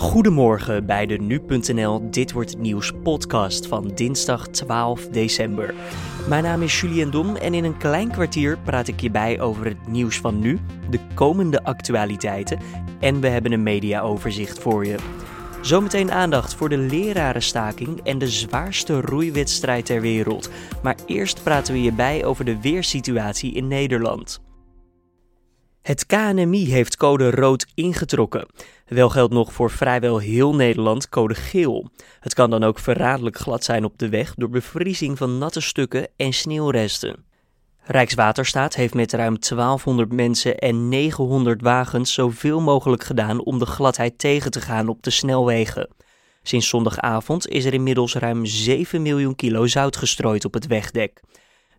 Goedemorgen bij de Nu.nl Dit Wordt Nieuws podcast van dinsdag 12 december. Mijn naam is Julien Dom en in een klein kwartier praat ik je bij over het nieuws van nu, de komende actualiteiten en we hebben een mediaoverzicht voor je. Zometeen aandacht voor de lerarenstaking en de zwaarste roeiwedstrijd ter wereld. Maar eerst praten we je bij over de weersituatie in Nederland. Het KNMI heeft code rood ingetrokken. Wel geldt nog voor vrijwel heel Nederland code geel. Het kan dan ook verraderlijk glad zijn op de weg door bevriezing van natte stukken en sneeuwresten. Rijkswaterstaat heeft met ruim 1200 mensen en 900 wagens zoveel mogelijk gedaan om de gladheid tegen te gaan op de snelwegen. Sinds zondagavond is er inmiddels ruim 7 miljoen kilo zout gestrooid op het wegdek.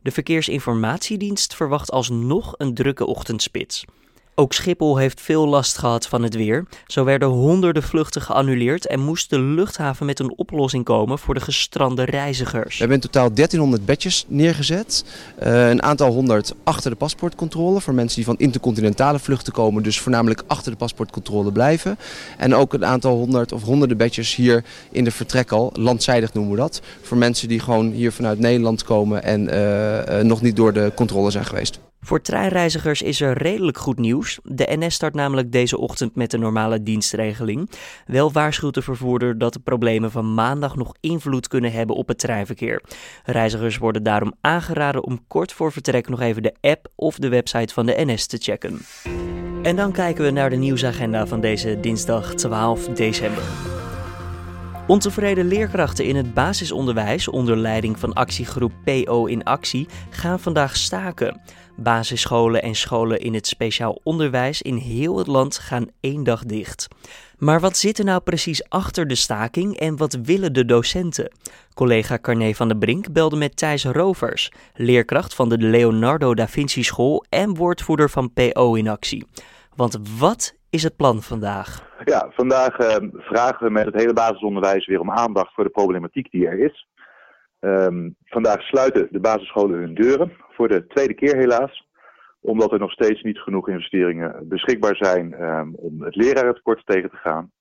De Verkeersinformatiedienst verwacht alsnog een drukke ochtendspits. Ook Schiphol heeft veel last gehad van het weer. Zo werden honderden vluchten geannuleerd en moest de luchthaven met een oplossing komen voor de gestrande reizigers. We hebben in totaal 1300 bedjes neergezet. Uh, een aantal honderd achter de paspoortcontrole voor mensen die van intercontinentale vluchten komen, dus voornamelijk achter de paspoortcontrole blijven. En ook een aantal honderd of honderden bedjes hier in de vertrekhal, landzijdig noemen we dat, voor mensen die gewoon hier vanuit Nederland komen en uh, uh, nog niet door de controle zijn geweest. Voor treinreizigers is er redelijk goed nieuws. De NS start namelijk deze ochtend met de normale dienstregeling. Wel waarschuwt de vervoerder dat de problemen van maandag nog invloed kunnen hebben op het treinverkeer. Reizigers worden daarom aangeraden om kort voor vertrek nog even de app of de website van de NS te checken. En dan kijken we naar de nieuwsagenda van deze dinsdag 12 december. Ontevreden leerkrachten in het basisonderwijs onder leiding van actiegroep PO in Actie gaan vandaag staken. Basisscholen en scholen in het speciaal onderwijs in heel het land gaan één dag dicht. Maar wat zit er nou precies achter de staking en wat willen de docenten? Collega Carné van der Brink belde met Thijs Rovers, leerkracht van de Leonardo da Vinci School en woordvoerder van PO in Actie. Want wat is het plan vandaag? Ja, vandaag uh, vragen we met het hele basisonderwijs weer om aandacht voor de problematiek die er is. Um, vandaag sluiten de basisscholen hun deuren, voor de tweede keer helaas. Omdat er nog steeds niet genoeg investeringen beschikbaar zijn um, om het lerarentekort tegen te gaan.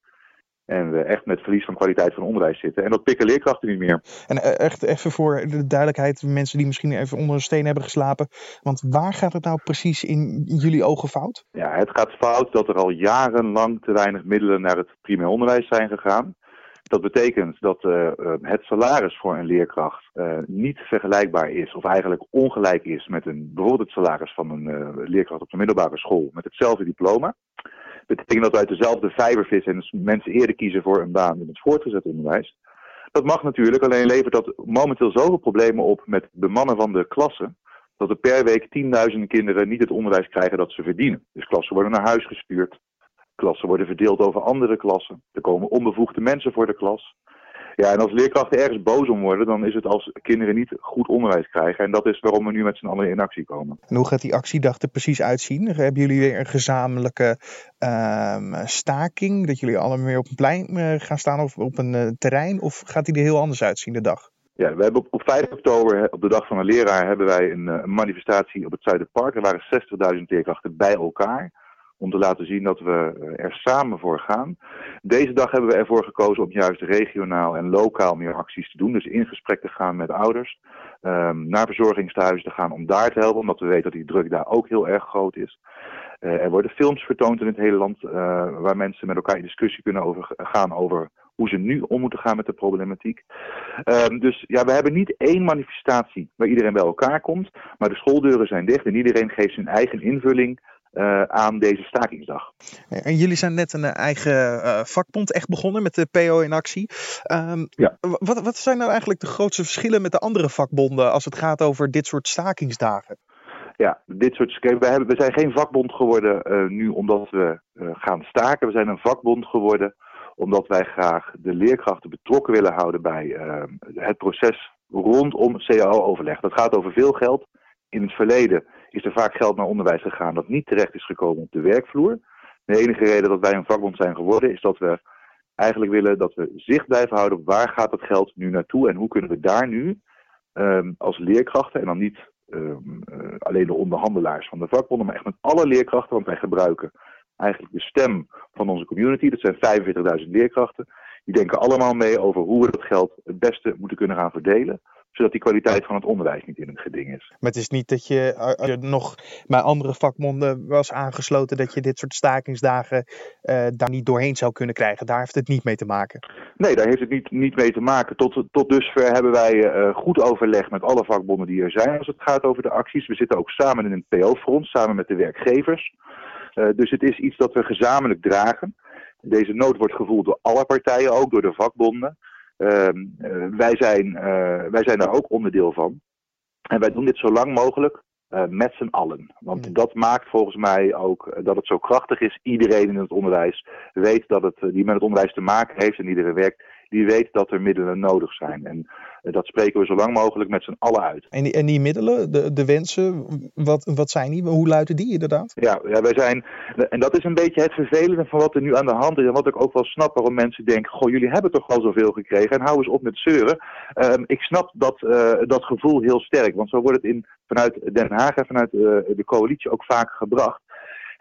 En we echt met verlies van kwaliteit van onderwijs zitten. En dat pikken leerkrachten niet meer. En echt even voor de duidelijkheid, mensen die misschien even onder een steen hebben geslapen. Want waar gaat het nou precies in jullie ogen fout? Ja, het gaat fout dat er al jarenlang te weinig middelen naar het primair onderwijs zijn gegaan. Dat betekent dat uh, het salaris voor een leerkracht uh, niet vergelijkbaar is, of eigenlijk ongelijk is met een, bijvoorbeeld het salaris van een leerkracht op de middelbare school met hetzelfde diploma. Dat betekent dat we uit dezelfde vijver vissen en mensen eerder kiezen voor een baan in het voortgezet onderwijs. Dat mag natuurlijk, alleen levert dat momenteel zoveel problemen op met bemannen van de klassen, dat er per week tienduizenden kinderen niet het onderwijs krijgen dat ze verdienen. Dus klassen worden naar huis gestuurd, klassen worden verdeeld over andere klassen, er komen onbevoegde mensen voor de klas. Ja, en als leerkrachten ergens boos om worden, dan is het als kinderen niet goed onderwijs krijgen. En dat is waarom we nu met z'n allen in actie komen. En hoe gaat die actiedag er precies uitzien? Hebben jullie weer een gezamenlijke uh, staking? Dat jullie allemaal weer op een plein uh, gaan staan of op een uh, terrein? Of gaat die er heel anders uitzien, de dag? Ja, we hebben op, op 5 oktober, op de dag van de leraar, hebben wij een, een manifestatie op het Zuiderpark. Er waren 60.000 leerkrachten bij elkaar om te laten zien dat we eh, er samen voor gaan. Deze dag hebben we ervoor gekozen om juist regionaal en lokaal meer acties te doen. Dus in gesprek te gaan met ouders, um, naar verzorgingstehuizen te gaan om daar te helpen, omdat we weten dat die druk daar ook heel erg groot is. Uh, er worden films vertoond in het hele land uh, waar mensen met elkaar in discussie kunnen over, gaan over hoe ze nu om moeten gaan met de problematiek. Um, dus ja, we hebben niet één manifestatie waar iedereen bij elkaar komt, maar de schooldeuren zijn dicht en iedereen geeft zijn eigen invulling uh, aan deze stakingsdag. En jullie zijn net een eigen uh, vakbond echt begonnen met de PO in actie. Um, ja. wat, wat zijn nou eigenlijk de grootste verschillen met de andere vakbonden als het gaat over dit soort stakingsdagen? Ja, dit soort. We, hebben, we zijn geen vakbond geworden uh, nu omdat we gaan staken. We zijn een vakbond geworden omdat wij graag de leerkrachten betrokken willen houden bij ehm, het proces rondom CAO-overleg. Dat gaat over veel geld. In het verleden is er vaak geld naar onderwijs gegaan dat niet terecht is gekomen op de werkvloer. De enige reden dat wij een vakbond zijn geworden is dat we eigenlijk willen dat we zicht blijven houden op waar gaat het geld nu naartoe en hoe kunnen we daar nu um, als leerkrachten en dan niet um, uh, alleen de onderhandelaars van de vakbonden, maar echt met alle leerkrachten, want wij gebruiken eigenlijk de stem van onze community. Dat zijn 45.000 leerkrachten. Die denken allemaal mee over hoe we dat geld het beste moeten kunnen gaan verdelen zodat die kwaliteit van het onderwijs niet in het geding is. Maar het is niet dat je, als je nog bij andere vakbonden was aangesloten, dat je dit soort stakingsdagen uh, daar niet doorheen zou kunnen krijgen. Daar heeft het niet mee te maken. Nee, daar heeft het niet, niet mee te maken. Tot, tot dusver hebben wij uh, goed overleg met alle vakbonden die er zijn als het gaat over de acties. We zitten ook samen in een PO-front, samen met de werkgevers. Uh, dus het is iets dat we gezamenlijk dragen. Deze nood wordt gevoeld door alle partijen, ook door de vakbonden. Ehm, eh, wij, zijn, eh, wij zijn daar ook onderdeel van. En wij doen dit zo lang mogelijk uh, met z'n allen. Want mm. dat maakt volgens mij ook dat het zo krachtig is. Iedereen in het onderwijs weet dat het, die met het onderwijs te maken heeft en iedereen werkt, die weet dat er middelen nodig zijn. En eh, dat spreken we zo lang mogelijk met z'n allen uit. En die, en die middelen, de, de wensen, wat, wat zijn die? Hoe luiden die inderdaad? Ja, ja, wij zijn, en dat is een beetje het vervelende van wat er nu aan de hand is. En wat ik ook wel snap waarom mensen denken, goh, jullie hebben toch al zoveel gekregen en hou eens op met zeuren. Um, ik snap dat, uh, dat gevoel heel sterk, want zo wordt het in, vanuit Den Haag en vanuit uh, de coalitie ook vaak gebracht.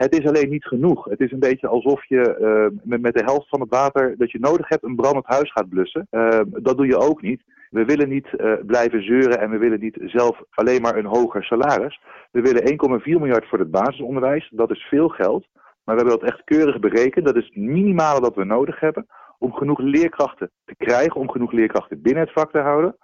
Het is alleen niet genoeg. Het is een beetje alsof je uh, met, met, de helft van het water dat je nodig hebt een brandend huis gaat blussen. Uh, dat doe je ook niet. We willen niet uh, blijven zeuren en we willen niet zelf alleen maar een hoger salaris. We willen 1,4 miljard voor het basisonderwijs. Dat is veel geld. Maar we hebben dat echt keurig berekend. Dat is het minimale dat we nodig hebben om genoeg leerkrachten te krijgen, om genoeg leerkrachten binnen het vak te houden.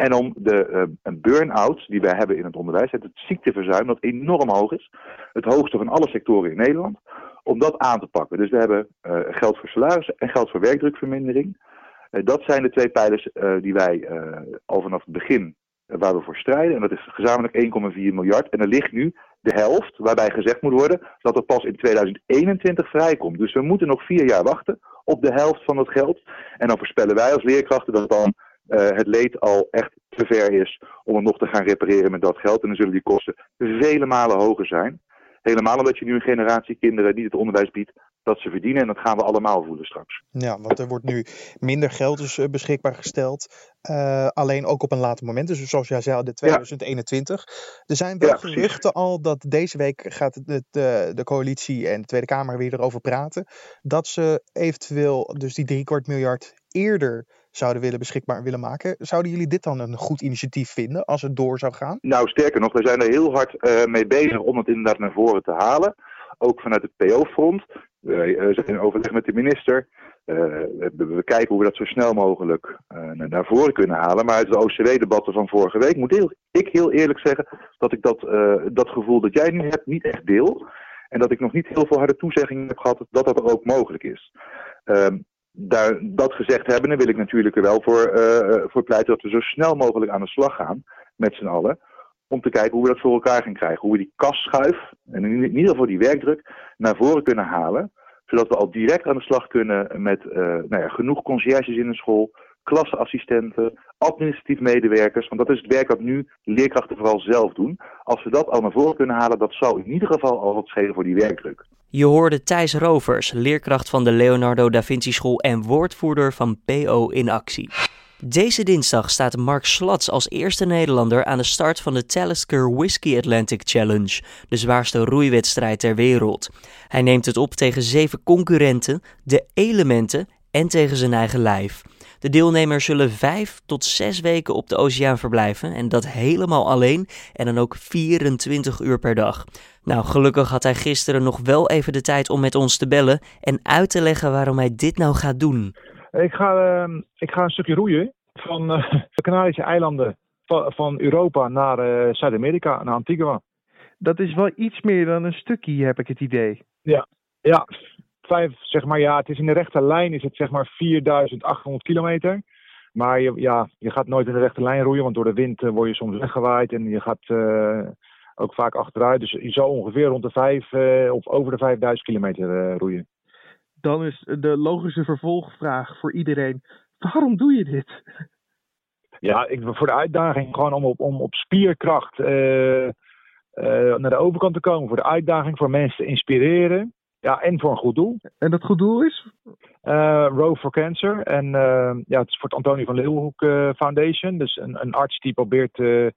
En om de uh, burn-out die wij hebben in het onderwijs, het ziekteverzuim dat enorm hoog is, het hoogste van alle sectoren in Nederland, om dat aan te pakken. Dus we hebben uh, geld voor salarissen en geld voor werkdrukvermindering. Uh, dat zijn de twee pijlers die wij al vanaf het begin waar we voor strijden. En dat is gezamenlijk 1,4 miljard. En er ligt nu de helft, waarbij gezegd moet worden dat het pas in 2021 vrijkomt. Dus we moeten nog vier jaar wachten op de helft van dat geld. En dan voorspellen wij als leerkrachten dat dan het leed al echt te ver is om het nog te gaan repareren met dat geld. En dan zullen die kosten vele malen hoger zijn. Helemaal omdat je nu een generatie kinderen die het onderwijs biedt, dat ze verdienen. En dat gaan we allemaal voelen straks. Ja, want er wordt nu minder geld dus uh, beschikbaar gesteld. Uh, alleen ook op een later moment. Dus zoals jij zei, de 2021. Ja. Er zijn wel ja, geruchten al dat deze week gaat de, de, de, coalitie en de Tweede Kamer weer erover praten. Dat ze eventueel dus die driekwart miljard eerder zouden willen beschikbaar willen maken. Zouden jullie dit dan een goed initiatief vinden als het door zou gaan? Nou, sterker nog, we zijn er heel hard uh, mee bezig om het inderdaad naar voren te halen. Ook vanuit het PO-front. We uh, zijn in overleg met de minister. Uh, we, kijken hoe we dat zo snel mogelijk naar voren kunnen halen. Maar uit de OCW-debatten van vorige week moet ik heel eerlijk zeggen dat ik dat, dat gevoel dat jij nu hebt niet echt deel. En dat ik nog niet heel veel harde toezeggingen heb gehad dat dat ook mogelijk is. Ehm, dat gezegd hebben, wil ik natuurlijk er wel voor, uh, voor pleiten dat we zo snel mogelijk aan de slag gaan met z'n allen. Om te kijken hoe we dat voor elkaar gaan krijgen. Hoe we die kastschuif, en in ieder geval die werkdruk, naar voren kunnen halen. Zodat we al direct aan de slag kunnen met uh, nou ja, genoeg conciërges in de school, klasassistenten, administratief medewerkers. Want dat is het werk dat nu leerkrachten vooral zelf doen. Als we dat al naar voren kunnen halen, dat zou in ieder geval al wat schelen voor die werkdruk. Je hoorde Thijs Rovers, leerkracht van de Leonardo da Vinci School en woordvoerder van PO in actie. Deze dinsdag staat Mark Slats als eerste Nederlander aan de start van de Talisker Whisky Atlantic Challenge, de zwaarste roeiwedstrijd ter wereld. Hij neemt het op tegen zeven concurrenten, de elementen en tegen zijn eigen lijf. De deelnemers zullen vijf tot zes weken op de oceaan verblijven en dat helemaal alleen en dan ook 24 uur per dag. Nou, gelukkig had hij gisteren nog wel even de tijd om met ons te bellen en uit te leggen waarom hij dit nou gaat doen. Ik ga, uh, ik ga een stukje roeien van uh, de Canarische eilanden van, van Europa naar uh, Zuid-Amerika, naar Antigua. Dat is wel iets meer dan een stukje, heb ik het idee. Ja, ja vijf, zeg maar, ja, het is in de rechte lijn is het zeg maar 4800 kilometer. Maar je, ja, je gaat nooit in de rechte lijn roeien, want door de wind word je soms weggewaaid en je gaat ook vaak achteruit. Dus je zou ongeveer rond de vijf uh, of over de 5000 kilometer uh, roeien. Dan is de logische vervolgvraag voor iedereen: waarom doe je dit? Ja, ik, voor de uitdaging gewoon om op, om op spierkracht naar de overkant te komen. Voor de uitdaging, voor mensen te inspireren. Ja, en voor een goed doel. En dat goed doel is? Row for Cancer. En ja, het is voor het Antonie van Leeuwenhoek Foundation. Dus een, een arts die probeert de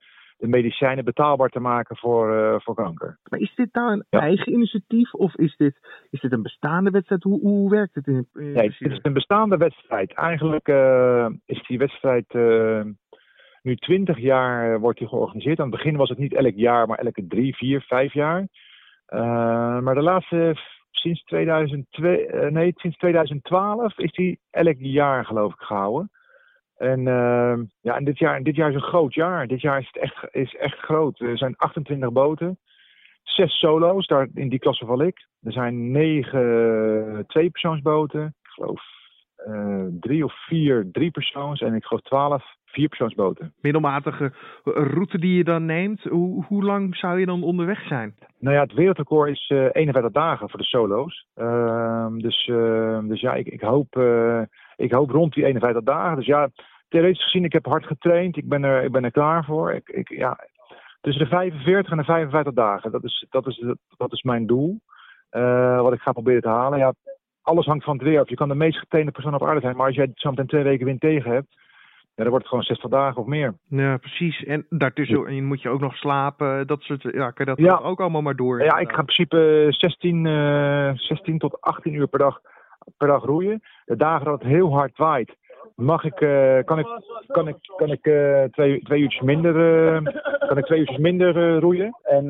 medicijnen betaalbaar te maken voor, voor kanker. Maar is dit nou een eigen initiatief of is dit, is dit een bestaande wedstrijd? Hoe, hoe werkt het in, in Nee, het is een bestaande wedstrijd. Eigenlijk is die wedstrijd nu 20 jaar wordt die georganiseerd. Aan het begin was het niet elk jaar, maar elke drie, vier, vijf jaar. maar de laatste sinds, 2002, uh, nee, sinds 2012 is die elk jaar geloof ik gehouden. En, uh, ja, en dit, jaar, dit jaar is een groot jaar. Dit jaar is het echt, is echt groot. Er zijn 28 boten, zes solo's, daar, in die klasse val ik. Er zijn negen tweepersoonsboten, ik geloof drie of vier driepersoons en ik geloof twaalf vierpersoonsboten. Middelmatige route die je dan neemt, hoe, hoe lang zou je dan onderweg zijn? Nou ja, het wereldrecord is uh, 51 dagen voor de solo's. Uh, dus, uh, dus ja, ik, ik, hoop, ik hoop rond die 51 dagen. Dus ja, theoretisch gezien, ik heb hard getraind. Ik ben er, ik ben er klaar voor. Ik, ik, ja, tussen de 45 en de 55 dagen, dat is, dat is, dat is mijn doel. Wat ik ga proberen te halen. Ja, alles hangt van het weer af. Je kan de meest getrainde persoon op aarde zijn, maar als jij zo meteen twee weken wind tegen hebt, ja, dan wordt het gewoon 60 dagen of meer. Ja, precies. En daartussen ja. moet je ook nog slapen. Dat soort, ja, kan dat ja. ook allemaal maar door? Ja, ik ga in principe 16, uh, 16 tot 18 uur per dag, per dag roeien. De dagen dat het heel hard waait, mag ik, uh, kan ik, kan ik, kan ik uh, twee, twee uurtjes minder, kan ik twee uurtjes minder roeien. En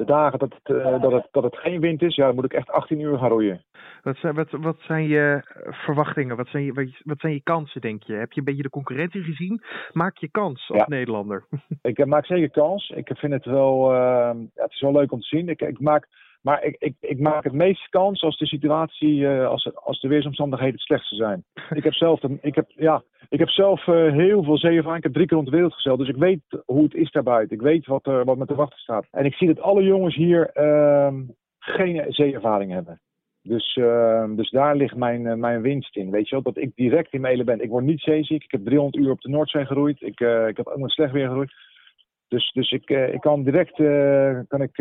de dagen dat het, uh, dat, het, dat het geen wind is, ja, dan moet ik echt 18 uur gaan roeien. Wat zijn, wat, wat zijn je verwachtingen? Wat zijn je, wat, wat zijn je kansen, denk je? Heb je een beetje de concurrentie gezien? Maak je kans als ja. Nederlander? ik maak zeker kans. Ik vind het wel, uh, ja, het is wel leuk om te zien. Ik, ik maak, maar ik, ik, ik maak het meest kans als de situatie, uh, als, als de weersomstandigheden het slechtste zijn. ik heb zelf, ik heb, ja, ik heb zelf uh, heel veel zeeervaring. Ik heb drie keer rond de wereld gezeild. Dus ik weet hoe het is daarbuiten. Ik weet wat, uh, wat me te wachten staat. En ik zie dat alle jongens hier uh, geen zeeervaring hebben. Dus, dus daar ligt mijn, mijn winst in. Weet je wel, dat ik direct in mijn ben. Ik word niet zeeziek. Ik heb 300 uur op de Noordzee geroeid. Ik, ik heb ook met slecht weer geroeid. Dus, dus ik, ik kan direct kan ik,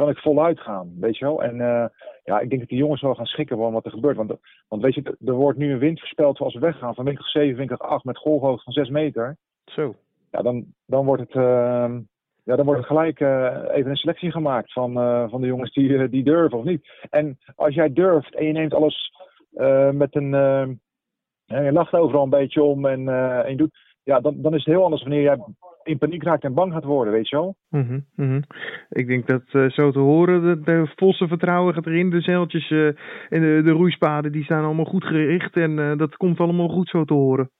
kan ik voluit gaan, weet je wel. En uh, ja, ik denk dat die jongens wel gaan schikken van wat er gebeurt. Want, want weet je, er wordt nu een wind voorspeld zoals we weggaan van windkracht 7, windkracht 8 met golfhoogte van 6 meter. Zo. Ja, dan, dan wordt het... Uh, ja, dan wordt er gelijk uh, even een selectie gemaakt van, uh, van de jongens die, die durven of niet. En als jij durft en je neemt alles met een. je lacht overal een beetje om en, en je doet. Ja, dan, dan is het heel anders wanneer jij in paniek raakt en bang gaat worden, weet je wel. Mm -hmm, mm -hmm. Ik denk dat uh, zo te horen, de, de volste vertrouwen gaat erin. De zeiltjes uh, en de, de roeispaden die staan allemaal goed gericht en uh, dat komt allemaal goed zo te horen.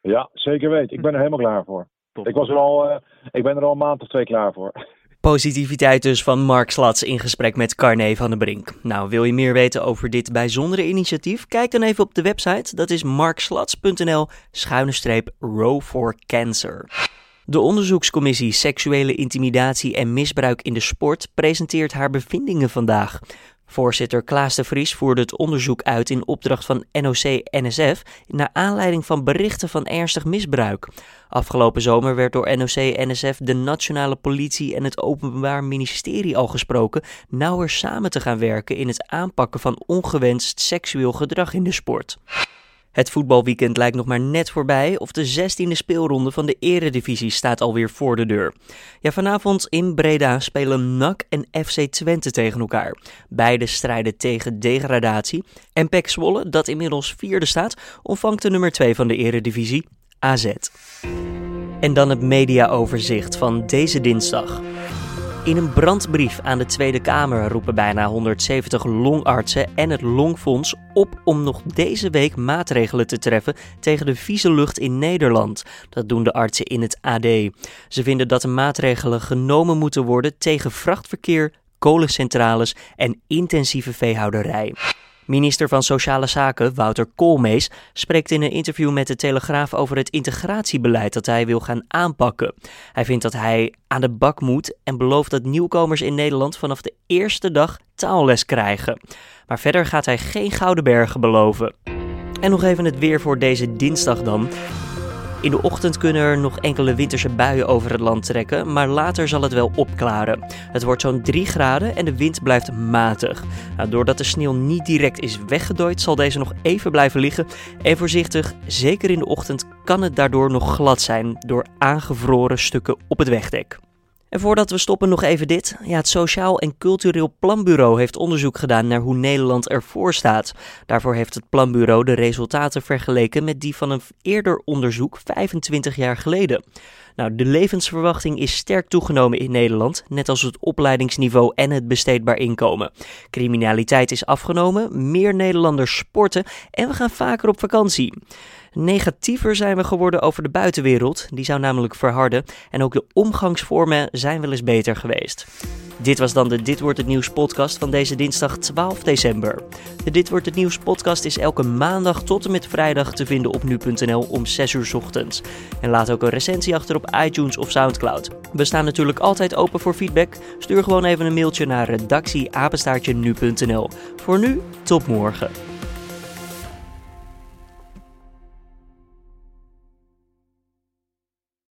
Ja, zeker weet. Ik ben er helemaal klaar voor. Top. Ik, was er al, ik ben er al een maand of twee klaar voor. Positiviteit dus van Mark Slats in gesprek met Carne van den Brink. Nou, wil je meer weten over dit bijzondere initiatief? Kijk dan even op de website. Dat is markslats.nl schuine streep row for cancer. De onderzoekscommissie Seksuele Intimidatie en Misbruik in de Sport presenteert haar bevindingen vandaag. Voorzitter Klaas de Vries voerde het onderzoek uit in opdracht van NOC-NSF naar aanleiding van berichten van ernstig misbruik. Afgelopen zomer werd door NOC-NSF de Nationale Politie en het Openbaar Ministerie al gesproken nauwer samen te gaan werken in het aanpakken van ongewenst seksueel gedrag in de sport. Het voetbalweekend lijkt nog maar net voorbij of de 16e speelronde van de Eredivisie staat alweer voor de deur. Ja, vanavond in Breda spelen NAC en FC Twente tegen elkaar. Beide strijden tegen degradatie. En PEC Zwolle, dat inmiddels vierde staat, ontvangt de nummer 2 van de Eredivisie, AZ. En dan het mediaoverzicht van deze dinsdag. In een brandbrief aan de Tweede Kamer roepen bijna 170 longartsen en het Longfonds op om nog deze week maatregelen te treffen tegen de vieze lucht in Nederland. Dat doen de artsen in het AD. Ze vinden dat de maatregelen genomen moeten worden tegen vrachtverkeer, kolencentrales en intensieve veehouderij. Minister van Sociale Zaken, Wouter Koolmees, spreekt in een interview met de Telegraaf over het integratiebeleid dat hij wil gaan aanpakken. Hij vindt dat hij aan de bak moet en belooft dat nieuwkomers in Nederland vanaf de eerste dag taalles krijgen. Maar verder gaat hij geen gouden bergen beloven. En nog even het weer voor deze dinsdag dan. In de ochtend kunnen er nog enkele winterse buien over het land trekken, maar later zal het wel opklaren. Het wordt zo'n 3 graden en de wind blijft matig. Nou, doordat de sneeuw niet direct is weggedooid, zal deze nog even blijven liggen. En voorzichtig, zeker in de ochtend, kan het daardoor nog glad zijn door aangevroren stukken op het wegdek. En voordat we stoppen nog even dit. Ja, het Sociaal en Cultureel Planbureau heeft onderzoek gedaan naar hoe Nederland ervoor staat. Daarvoor heeft het planbureau de resultaten vergeleken met die van een eerder onderzoek 25 jaar geleden. Nou, de levensverwachting is sterk toegenomen in Nederland, net als het opleidingsniveau en het besteedbaar inkomen. Criminaliteit is afgenomen, meer Nederlanders sporten en we gaan vaker op vakantie. Negatiever zijn we geworden over de buitenwereld, die zou namelijk verharden en ook de omgangsvormen zijn wel eens beter geweest. Dit was dan de Dit wordt het nieuws podcast van deze dinsdag 12 december. De Dit wordt het nieuws podcast is elke maandag tot en met vrijdag te vinden op nu.nl om 6 uur ochtends. En laat ook een recensie achter op iTunes of Soundcloud. We staan natuurlijk altijd open voor feedback. Stuur gewoon even een mailtje naar redactieapenstaartje nu.nl. Voor nu, tot morgen.